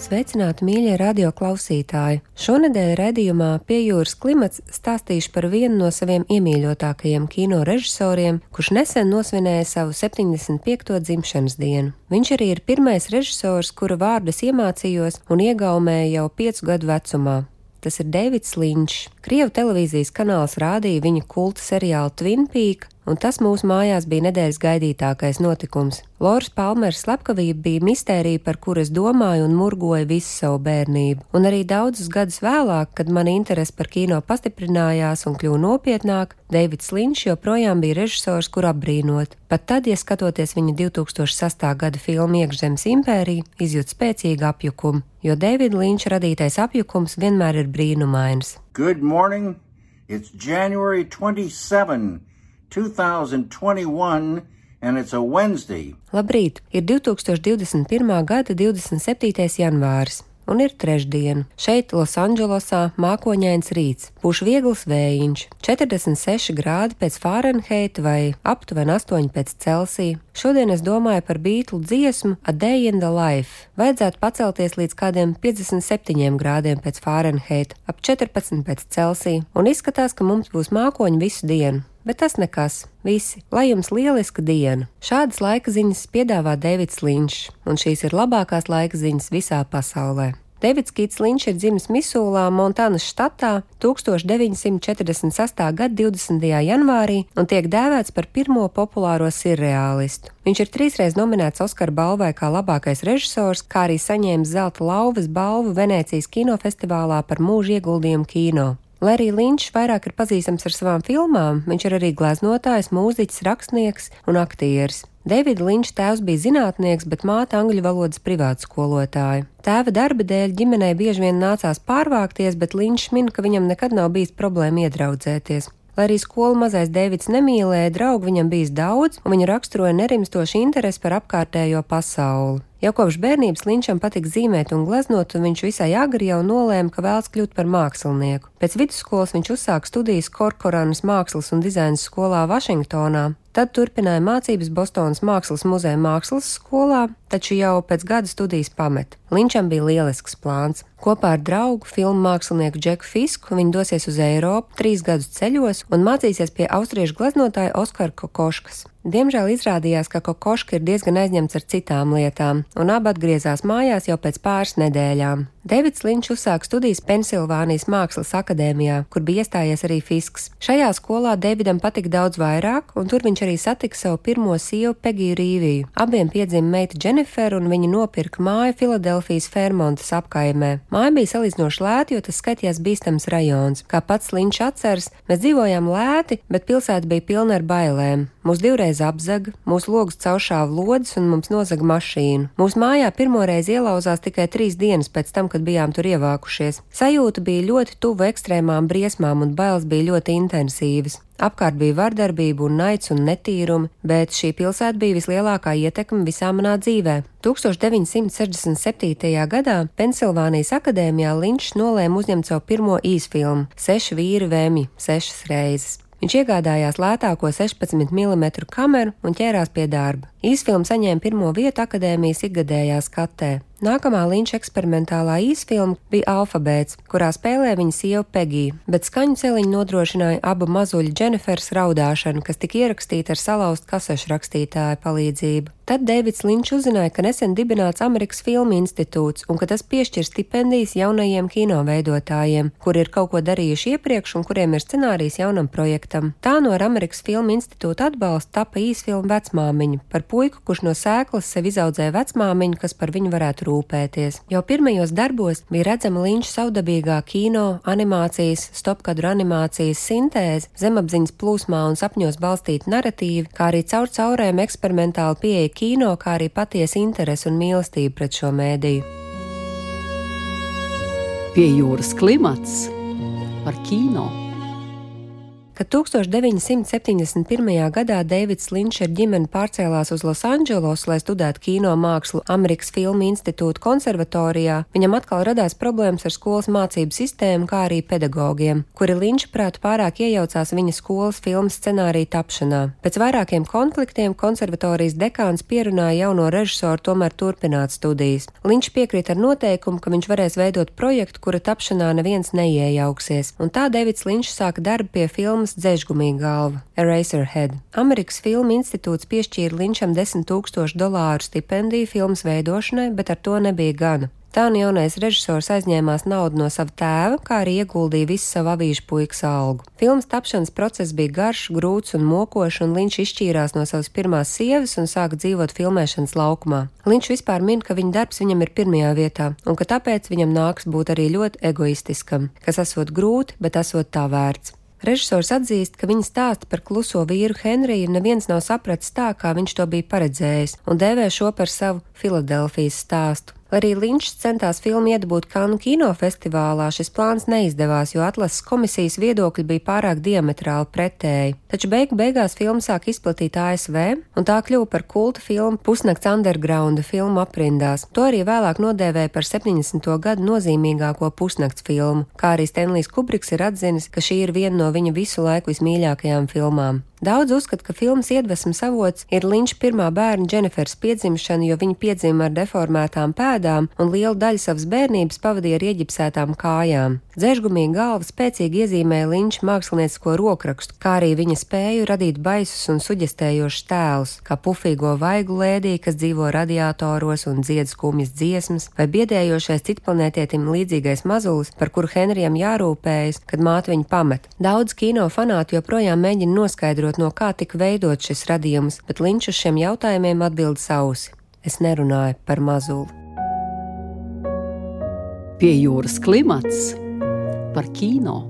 Sveicināti, mīļie radioklausītāji! Šonadēļ raidījumā Pie jūras klimats stāstīšu par vienu no saviem iemīļotākajiem kino režisoriem, kurš nesen nosvinēja savu 75. dzimšanas dienu. Viņš arī ir pirmais režisors, kura vārdus iemācījos un iegaumēju jau piecu gadu vecumā. Tas ir Deivids Linčs. Krievu televīzijas kanāls rādīja viņa kulta seriālu Twin Peak, un tas mūsu mājās bija nedēļas gaidītākais notikums. Loras Palmeras slepkavība bija mistērija, par kuras domāju un murgoju visu savu bērnību, un arī daudzus gadus vēlāk, kad mana interese par kino pastiprinājās un kļuva nopietnāk, Deivids Linčs joprojām bija režisors, kur apbrīnot. Pat tad, ja skatoties viņa 2006. gada filmu Iekšzemes impērija, izjūt spēcīgu apjukumu, jo Deivida Linča radītais apjukums vienmēr ir brīnumains. Good morning! It's January 27. 2021, and it's a Wednesday. Labrīt! Ir 2021. gada 27. janvāris. Un ir trešdiena. Šeit, Losandželosā, mākoņains rīts, būs viegls vējiņš, 46 grādi pēc Fahrenheita vai aptuveni 8 pēc Celsija. Šodien es domāju par Beatlu dziesmu A Day in the Life. Vajadzētu pacelties līdz kādiem 57 grādiem pēc Fahrenheita, ap 14 pēc Celsija, un izskatās, ka mums būs mākoņi visu dienu. Bet tas nekas. Visi, lai jums lieliska diena! Šādas laika ziņas piedāvā Deivids Linčs, un šīs ir labākās laika ziņas visā pasaulē. Deivids Kits Linčs ir dzimis Misūlā, Montānas štatā 1946. gada 20. janvārī un tiek dēvēts par pirmo populāro sirreālistu. Viņš ir trīsreiz nominēts Oskara balvai kā labākais režisors, kā arī saņēmis zelta lauvas balvu Venēcijas kinofestivālā par mūža ieguldījumu kino. Lai arī Linčs vairāk ir pazīstams ar savām filmām, viņš ir arī gleznotājs, mūziķis, rakstnieks un aktieris. Davida Linča tēvs bija zinātnieks, bet māte angļu valodas privāta skolotāja. Tēva darba dēļ ģimenei bieži vien nācās pārvākties, bet Linčs min, ka viņam nekad nav bijis problēma iedraudzēties. Lai arī skolu mazais Deivids nemīlēja, draugu viņam bijis daudz, un viņa raksturoja nerimstošu interesi par apkārtējo pasauli. Jau kopš bērnības Linčam patika zīmēt un gleznot, un viņš visai agri jau nolēma, ka vēlas kļūt par mākslinieku. Pēc vidusskolas viņš uzsāka studijas Korkoranas mākslas un dizaina skolā Vašingtonā, Tad turpināja mācības Bostonas Mākslas muzeja mākslas skolā, taču jau pēc gada studijas pameta. Linčam bija lielisks plāns. Kopā ar draugu, filmu mākslinieku Džeku Fisku, viņi dosies uz Eiropu trīs gadus ceļos un mācīsies pie austriešu gleznotāja Oskara Kokoškas. Diemžēl izrādījās, ka Kokoška ir diezgan aizņemts ar citām lietām, un abi atgriezās mājās jau pēc pāris nedēļām. Davids Linčs uzsāka studijas Pensilvānijas Mākslas akadēmijā, kur bija iestājies arī Fisks. Šajā skolā Davidam patika daudz vairāk, un tur viņš arī satika savu pirmo sievu Pegiju Rīviju. Abiem piedzima meita Dženifer, un viņi nopirka māju Filadelfijas Fermontas apkaimē. Māja bija salīdzinoši lēta, jo tas skatījās bīstams rajons. Kā pats Linčs atceras, mēs dzīvojām lēti, bet pilsēta bija pilna ar bailēm. Mūs divreiz apzaga, mūsu logus caušāva lodes un mums nozaga mašīnu. Mūsu mājā pirmoreiz ielauzās tikai trīs dienas pēc tam, kad bijām tur ievākušies. Sajūta bija ļoti tuva ekstrēmām briesmām un bailes bija ļoti intensīvas. Apkārt bija vardarbība un naids un netīrumi, bet šī pilsēta bija vislielākā ietekme visā manā dzīvē. 1967. gadā Pensilvānijas akadēmijā Linčs nolēma uzņemt savu pirmo īsfilmu - Seši vīri vēmi sešas reizes. Viņš iegādājās lētāko 16 mm kameru un ķērās pie darba. Īsfilma saņēma pirmo vietu akadēmijas ikgadējā skatē. Nākamā līnča eksperimentālā īsfilma bija Alfabēts, kurā spēlē viņa sieva Pegija, bet skaņu celiņu nodrošināja abu mazuļu Dženifers raudāšanu, kas tika ierakstīta ar salauztu kasešu rakstītāju palīdzību. Tad Deivids Linčs uzzināja, ka nesen dibināts Amerikas Filmu institūts un ka tas piešķir stipendijas jaunajiem kino veidotājiem, kuri ir kaut ko darījuši iepriekš un kuriem ir scenārijs jaunam projektam. Tā no Amerikas Filmu institūta atbalsta tapa īsfilma vecmāmiņa par puiku, kurš no sēklas sev izaudzēja vecmāmiņu, kas par viņu varētu rūpēties. Jau pirmajos darbos bija redzama Linča saudabīgā kino, animācijas, stopkadru animācijas sintēze, zemapziņas plūsmā un sapņos balstīta narratīva, kā arī caur caurēm eksperimentāli pieeja kino, kā arī patiesa interese un mīlestība pret šo mēdīju. Pie jūras klimats par kino. Kad 1971. gadā Deivids Linčs ar ģimeni pārcēlās uz Losandželosu, lai studētu kino mākslu Amerikas Filmu institūta konservatorijā, viņam atkal radās problēmas ar skolas mācību sistēmu, kā arī pedagogiem, kuri Linča prāt pārāk iejaucās viņa skolas filmu scenāriju tapšanā. Pēc vairākiem konfliktiem konservatorijas dekāns pierunāja jauno režisoru tomēr turpināt studijas. Linčs piekrīt ar noteikumu, ka viņš varēs veidot projektu, kura tapšanā neviens neiejauksies, un tā Deivids Linčs sāka darbu pie filmas filmas Dzēžgumīga galva - Eraserhead. Amerikas Filmu institūts piešķīra Linčam 10 tūkstošu dolāru stipendiju filmas veidošanai, bet ar to nebija gana. Tā un jaunais režisors aizņēmās naudu no sava tēva, kā arī ieguldīja visu savu avīžu puikas algu. Filmas tapšanas process bija garš, grūts un mokošs, un Linčs izšķīrās no savas pirmās sievas un sāka dzīvot filmēšanas laukumā. Linčs vispār min, ka viņa darbs viņam ir pirmajā vietā, un ka tāpēc viņam nāks būt arī ļoti egoistiskam, kas esot grūti, bet esot tā vērts. Režisors atzīst, ka viņa stāsta par kluso vīru Henriju neviens nav sapratis tā, kā viņš to bija paredzējis, un dēvē šo par savu Filadelfijas stāstu. Lai arī Linčs centās filmu iedabūt Kanu kinofestivālā, šis plāns neizdevās, jo atlases komisijas viedokļi bija pārāk diametrāli pretēji. Taču beigu beigās filma sāk izplatīt ASV, un tā kļuva par kulta filmu pusnakts undergrounda filmu aprindās. To arī vēlāk nodēvēja par 70. gadu nozīmīgāko pusnakts filmu, kā arī Stenlijs Kubriks ir atzinis, ka šī ir viena no viņa visu laiku vismīļākajām filmām. Daudz uzskata, ka filmas iedvesmas avots ir Linča pirmā bērna Dženifers piedzimšana, jo viņa piedzima ar deformētām pēdām un lielu daļu savas bērnības pavadīja ar ieģipsētām kājām. Dzēžgumīga galva spēcīgi iezīmēja Linča māksliniecisko rokrakstu, kā arī viņa spēju radīt baisus un suģestējošus tēlus, kā pufīgo vaigu lēdī, kas dzīvo radiatoros un dzied skumjas dziesmas, vai biedējošais citplanētietim līdzīgais mazulis, par kuru Henrijam jārūpējas, kad māte viņu pamet. Daudz kino fanāti joprojām mēģina noskaidrot, noskaidrot, no kā tika veidot šis radījums, bet Linčs uz šiem jautājumiem atbild sausi. Es nerunāju par mazuli. Pie jūras klimats par kino.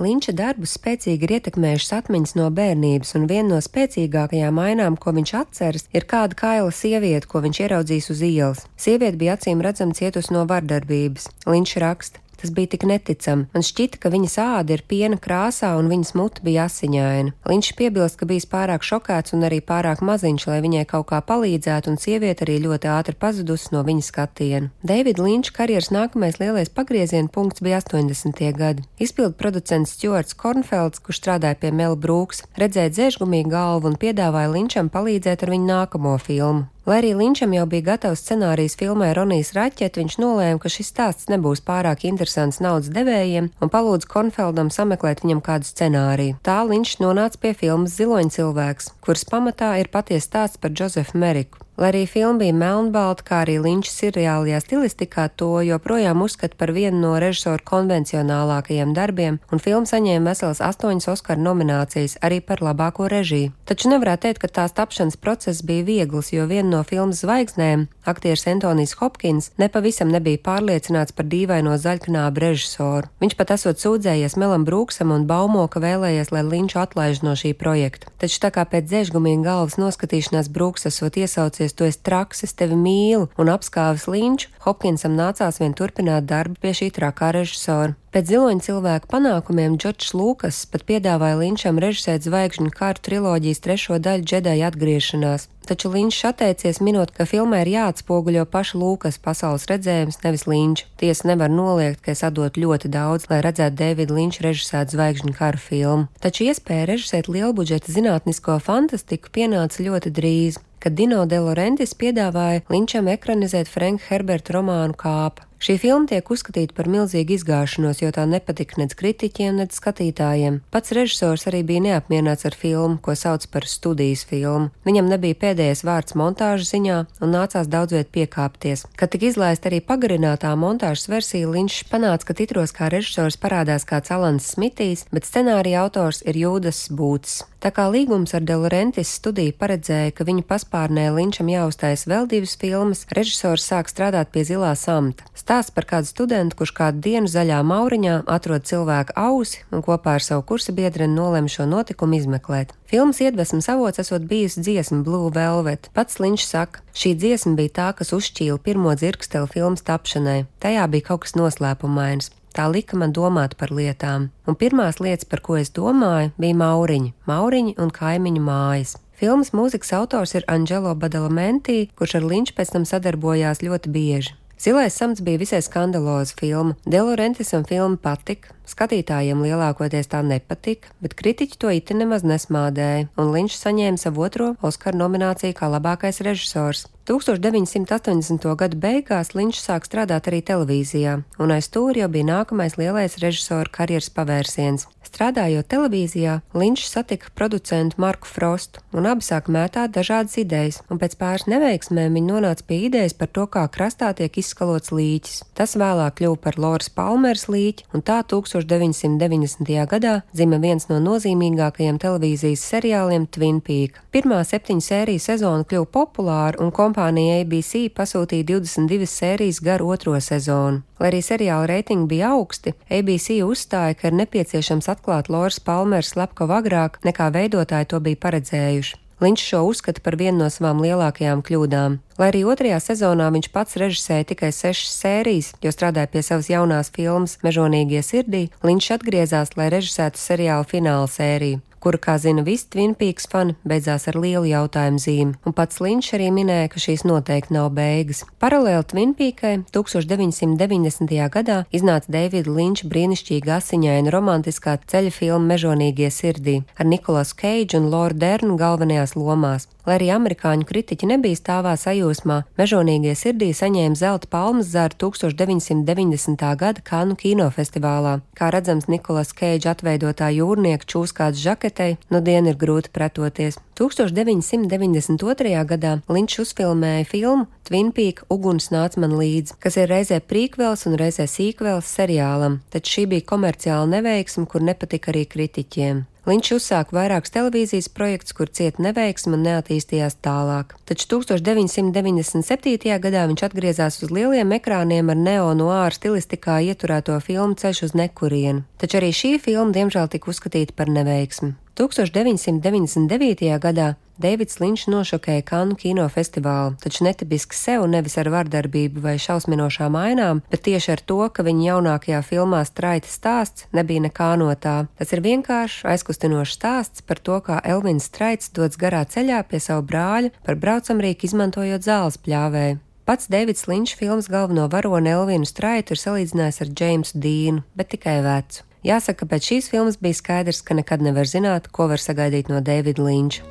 Linča darbus spēcīgi ir ietekmējušas atmiņas no bērnības, un viena no spēcīgākajām ainām, ko viņš atceras, ir kāda kaila sieviete, ko viņš ieraudzījis uz ielas. Sieviete bija acīm redzama cietusi no vardarbības. Linčs raksta: Tas bija tik neticami. Man šķita, ka viņas āda ir piena krāsā un viņas mute bija asiņaina. Viņš piebilst, ka bijis pārāk šokēts un arī pārāk maziņš, lai viņai kaut kā palīdzētu, un sieviete arī ļoti ātri pazudusi no viņas skatiena. Davida Linča karjeras nākamais lielais pagrieziena punkts bija 80. gadi. Izpildu producents Stuarts Kornfelds, kurš strādāja pie Mela Brūks, redzēja dzēžgumīgu galvu un piedāvāja Linčam palīdzēt ar viņu nākamo filmu. Lai arī Linčam jau bija gatavs scenārijs filmai Ronijas raķete, viņš nolēma, ka šis stāsts nebūs pārāk interesants naudas devējiem un palūdza Konfeldam sameklēt viņam kādu scenāriju. Tā Linčs nonāca pie filmas Ziloņa cilvēks, kuras pamatā ir patiesa stāsts par Josefu Meriku. Lai arī filma bija melnbalta, kā arī Linčs seriālajā stilistikā, to joprojām uzskata par vienu no režisora konvencionālākajiem darbiem, un filma saņēma veselas astoņas Oskara nominācijas arī par labāko režiju. Taču nevarētu teikt, ka tās tapšanas process bija viegls, jo viena no filmas zvaigznēm, aktieris Antonijs Hopkins, nepavisam nebija pārliecināts par dīvaino zaļknābu režisoru. Viņš pat esot sūdzējies Melam Brūksam un baumo, ka vēlējies, lai Linču atlaiž no šī projekta. Taču tā kā pēc dzēžgumīga galvas noskatīšanās Brūks esot iesaucies klausies, tu esi traks, es tevi mīlu, un apskāvis Linču, Hopkinsam nācās vien turpināt darbu pie šī trakā režisora. Pēc ziloņa cilvēku panākumiem Džordžs Lūkas pat piedāvāja Linčam režisēt zvaigžņu kāru triloģijas trešo daļu Džedai atgriešanās, taču Linčs atteicies minot, ka filmē ir jāatspoguļo paša Lūkas pasaules redzējums, nevis Linča. Tiesa nevar noliegt, ka es atdotu ļoti daudz, lai redzētu Davida Linča režisētu zvaigžņu karu filmu, taču iespēja režisēt lielbudžeta zinātnisko fantastiku pienāca ļoti drīz kad Dino De Laurentiis piedāvāja Linčam ekranizēt Franka Herberta romānu Kāpa. Šī filma tiek uzskatīta par milzīgu izgāšanos, jo tā nepatika nec kritiķiem, nec skatītājiem. Pats režisors arī bija neapmierināts ar filmu, ko sauc par studijas filmu. Viņam nebija pēdējais vārds montāžas ziņā un nācās daudz viet piekāpties. Kad tika izlaista arī pagarinātā montāžas versija, Linčs panāca, ka titros kā režisors parādās kāds Alans Smitijs, bet scenārija autors ir Jūdas Būts. Tā kā līgums ar Delorentis studiju paredzēja, ka viņa paspārnē Linčam jāuztais vēl divas filmas, režisors sāk strādāt pie zilā samta. Stāsts par kādu studentu, kurš kādu dienu zaļā mauriņā atrod cilvēku ausi un kopā ar savu kursa biedreni nolem šo notikumu izmeklēt. Filmas iedvesmas avots esot bijusi dziesma Blue Velvet. Pats Linčs saka, šī dziesma bija tā, kas uzšķīla pirmo dzirksteli filmas tapšanai. Tajā bija kaut kas noslēpumains. Tā lika man domāt par lietām, un pirmās lietas, par ko es domāju, bija mauriņi, mauriņi un kaimiņu mājas. Filmas mūzikas autors ir Angelo Badalamenti, kurš ar Linču pēc tam sadarbojās ļoti bieži. Zilais samts bija visai skandaloza filma. Delorentisam filma patika, skatītājiem lielākoties tā nepatika, bet kritiķi to iti nemaz nesmādēja, un Linčs saņēma savu otro Oskara nomināciju kā labākais režisors. 1980. gada beigās Linčs sāk strādāt arī televīzijā, un aiz stūri jau bija nākamais lielais režisora karjeras pavērsiens. Strādājot televīzijā, Linčs satika producentu Marku Frostu, un abi sāk mētāt dažādas idejas, un pēc pāris neveiksmēm viņi nonāca pie idejas par to, kā krastā tiek izskalots līķis. Tas vēlāk kļuva par Loras Palmers līķi, un tā 1990. gadā dzima viens no nozīmīgākajiem televīzijas seriāliem Twin Peak. Pirmā septiņu sēriju sezona kļuva populāra, un kompānija ABC pasūtīja 22 sērijas garu otro sezonu. Lai arī seriāla reitingi bija augsti, ABC uzstāja, ka ir nepieciešams atklāt Loras Palmeras slepkavu agrāk, nekā veidotāji to bija paredzējuši. Viņš šo uzskata par vienu no savām lielākajām kļūdām. Lai arī otrajā sezonā viņš pats režisēja tikai sešas sērijas, jo strādāja pie savas jaunās filmas Mežonīgie sirdī, viņš atgriezās, lai režisētu seriāla fināla sēriju kura, kā zina visi Twin Peaks fani, beidzās ar lielu jautājumu zīmi, un pats Linčs arī minēja, ka šīs noteikti nav beigas. Paralēli Twin Peakai 1990. gadā iznāca Davida Linča brīnišķīga asiņaina romantiskā ceļa filma Mežonīgie sirdī ar Nikolasu Keidžu un Loru Dernu galvenajās lomās. Lai arī amerikāņu kritiķi nebija stāvā sajūsmā, Mežonīgie sirdī saņēma zelta palmas zāru 1990. gada Kanu kinofestivālā. Kā redzams, Nikolas Keidža atveidotā jūrnieka čūskāts žaketei nu dienu ir grūti pretoties. 1992. gadā Linčs uzfilmēja filmu Twin Peak Uguns nāca man līdzi, kas ir reizē prīkvels un reizē sīkvels seriālam, taču šī bija komerciāla neveiksme, kur nepatika arī kritiķiem. Viņš uzsāka vairākus televīzijas projektus, kur cieta neveiksme un neattīstījās tālāk. Taču 1997. gadā viņš atgriezās uz lieliem ekrāniem ar neonuāru stilistikā ieturēto filmu Ceļš uz nekurienu. Taču arī šī filma diemžēl tika uzskatīta par neveiksmi. 1999. gadā Deivids Linčs nošokēja Kanu kinofestivālu, taču netipiski sev nevis ar vardarbību vai šausminošām ainām, bet tieši ar to, ka viņa jaunākajā filmā Straita stāsts nebija nekā no tā. Tas ir vienkāršs, aizkustinošs stāsts par to, kā Elvins Straits dodas garā ceļā pie savu brāļa par braucamrīku izmantojot zāles pļāvēju. Pats Deivids Linčs filmas galveno varoni Elvinu Straitu ir salīdzinājis ar Džeimsu Dīnu, bet tikai vecu. Jāsaka, pēc šīs filmas bija skaidrs, ka nekad nevar zināt, ko var sagaidīt no Davida Linča.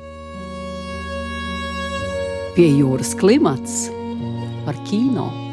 Pie jūras klimats par kino.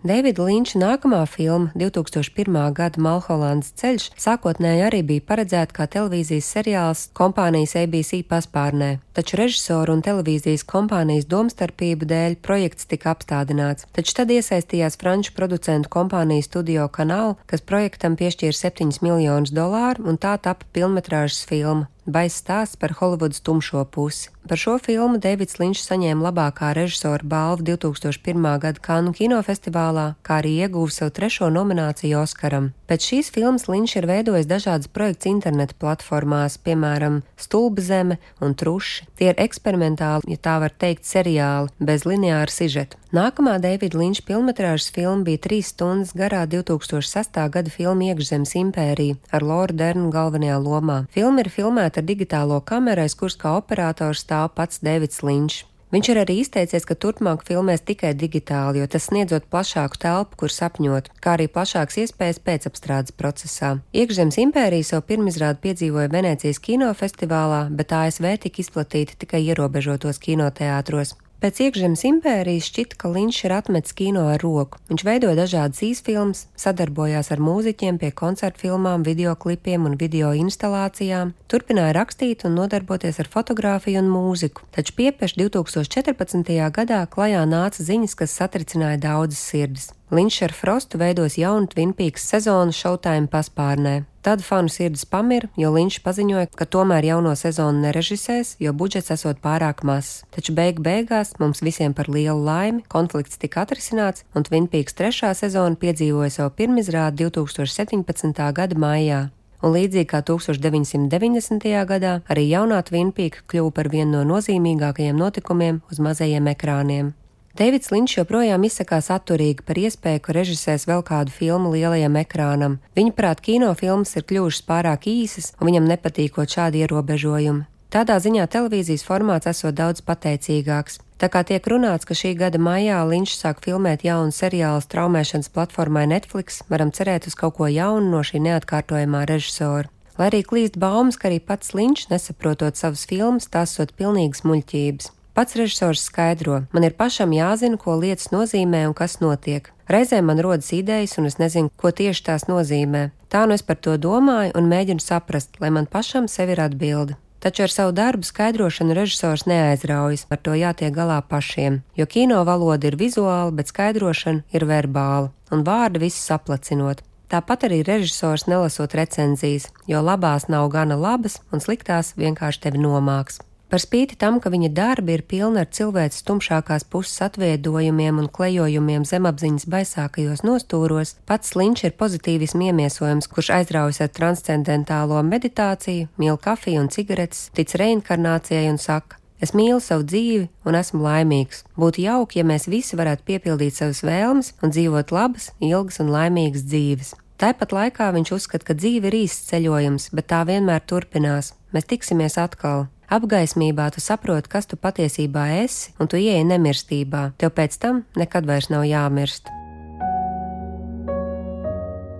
Davida Linča nākamā filma, 2001. gada Malholandas ceļš, sākotnēji arī bija paredzēta kā televīzijas seriāls kompānijas ABC paspārnē, taču režisoru un televīzijas kompānijas domstarpību dēļ projekts tika apstādināts. Taču tad iesaistījās franču producentu kompānija Studio Canal, kas projektam piešķīra 7 miljonus dolāru, un tā tapa filmetrāžas filma. Baisa stāsts par Holivudas tumšo pusi. Par šo filmu Deivids Linčs saņēma labākā režisora balvu 2001. gada Kanu kinofestivālā, kā arī ieguva savu trešo nomināciju Oskaram. Pēc šīs filmas Linčs ir veidojis dažādas projekts interneta platformās, piemēram, Stulba zeme un Truši. Tie ir eksperimentāli, ja tā var teikt, seriāli, bez lineāra sižeta. Nākamā Davida Linča filmetrāžas filma bija trīs stundas garā 2006. gada filma Iekšzemes impērija ar Loru Dernu galvenajā lomā. Filma ir filmēta ar digitālo kameru, aiz kuras kā operators stāv pats Davids Linčs. Viņš ir arī izteicies, ka turpmāk filmēs tikai digitāli, jo tas sniedzot plašāku telpu, kur sapņot, kā arī plašākas iespējas pēcapstrādes procesā. Iekšzemes impērija savu pirmizrādi piedzīvoja Venecijas kinofestivālā, bet ASV tika izplatīta tikai ierobežotos kinoteātros. Pēc iekšzemes impērijas šķita, ka Linčs ir atmetis kino ar roku. Viņš veidoja dažādas īsfilmas, sadarbojās ar mūziķiem pie koncertu filmām, videoklipiem un video instalācijām, turpināja rakstīt un nodarboties ar fotografiju un mūziku. Taču piepieši 2014. gadā klajā nāca ziņas, kas satricināja daudzas sirdis. Linčs ar Frostu veidos jaunu Twin Peaks sezonu Showtime paspārnē. Tad fanu sirdis pamira, jo Linčs paziņoja, ka tomēr jauno sezonu nerežisēs, jo budžets esot pārāk mazs. Taču beig beigās mums visiem par lielu laimi konflikts tika atrisināts, un Twin Peaks trešā sezona piedzīvoja savu pirmizrādi 2017. gada maijā. Un līdzīgi kā 1990. gadā, arī jaunā Twin Peaks kļuva par vienu no nozīmīgākajiem notikumiem uz mazajiem ekrāniem. Deivids Linčs joprojām izsakās atturīgi par iespēju, ka režisēs vēl kādu filmu lielajam ekrānam. Viņaprāt, kinofilmas ir kļuvušas pārāk īsas, un viņam nepatīkot šādi ierobežojumi. Tādā ziņā televīzijas formāts esot daudz pateicīgāks. Tā kā tiek runāts, ka šī gada maijā Linčs sāk filmēt jaunu seriālu straumēšanas platformai Netflix, varam cerēt uz kaut ko jaunu no šī neatkārtojamā režisora. Lai arī klīst baumas, ka arī pats Linčs nesaprotot savas filmas, tās sot pilnīgas muļķības. Pats režisors skaidro, man ir pašam jāzina, ko lietas nozīmē un kas notiek. Reizēm man rodas idejas, un es nezinu, ko tieši tās nozīmē. Tā nu es par to domāju un mēģinu saprast, lai man pašam sev ir atbilde. Taču ar savu darbu skaidrošanu režisors neaizraujas, ar to jātiek galā pašiem, jo kino valoda ir vizuāla, bet skaidrošana ir verbāla, un vārdi visu saplacinot. Tāpat arī režisors nelasot recenzijas, jo labās nav gana labas, un sliktās vienkārši tevi nomāks. Par spīti tam, ka viņa darbi ir pilni ar cilvēces tumšākās puses atviedojumiem un klejojumiem zemapziņas baisākajos nostūros, pats Linčs ir pozitīvismu iemiesojums, kurš aizraujas ar transcendentālo meditāciju, mīl kafiju un cigaretes, tic reinkarnācijai un saka: Es mīlu savu dzīvi un esmu laimīgs. Būtu jauki, ja mēs visi varētu piepildīt savas vēlmes un dzīvot labas, ilgas un laimīgas dzīves. Tāpat laikā viņš uzskata, ka dzīve ir īsts ceļojums, bet tā vienmēr turpinās. Mēs tiksimies atkal. Apgaismībā tu saproti, kas tu patiesībā esi, un tu ieej nemirstībā. Tev pēc tam nekad vairs nav jāmirst.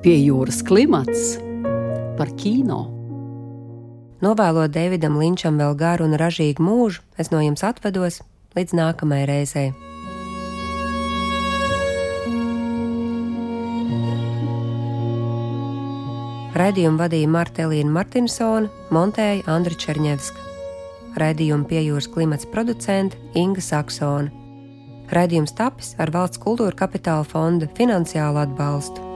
Pie jūras klimats par kino. Novēlot Davidam Linčam vēl garu un ražīgu mūžu, es no jums atvedos līdz nākamajai reizei. Radījumu vadīja Marta Elīna Martinsona, montēja Andra Černievska. Raidījuma piejūras klimats producente Inga Saksona. Raidījums tapis ar valsts kultūra kapitāla fonda finansiālu atbalstu.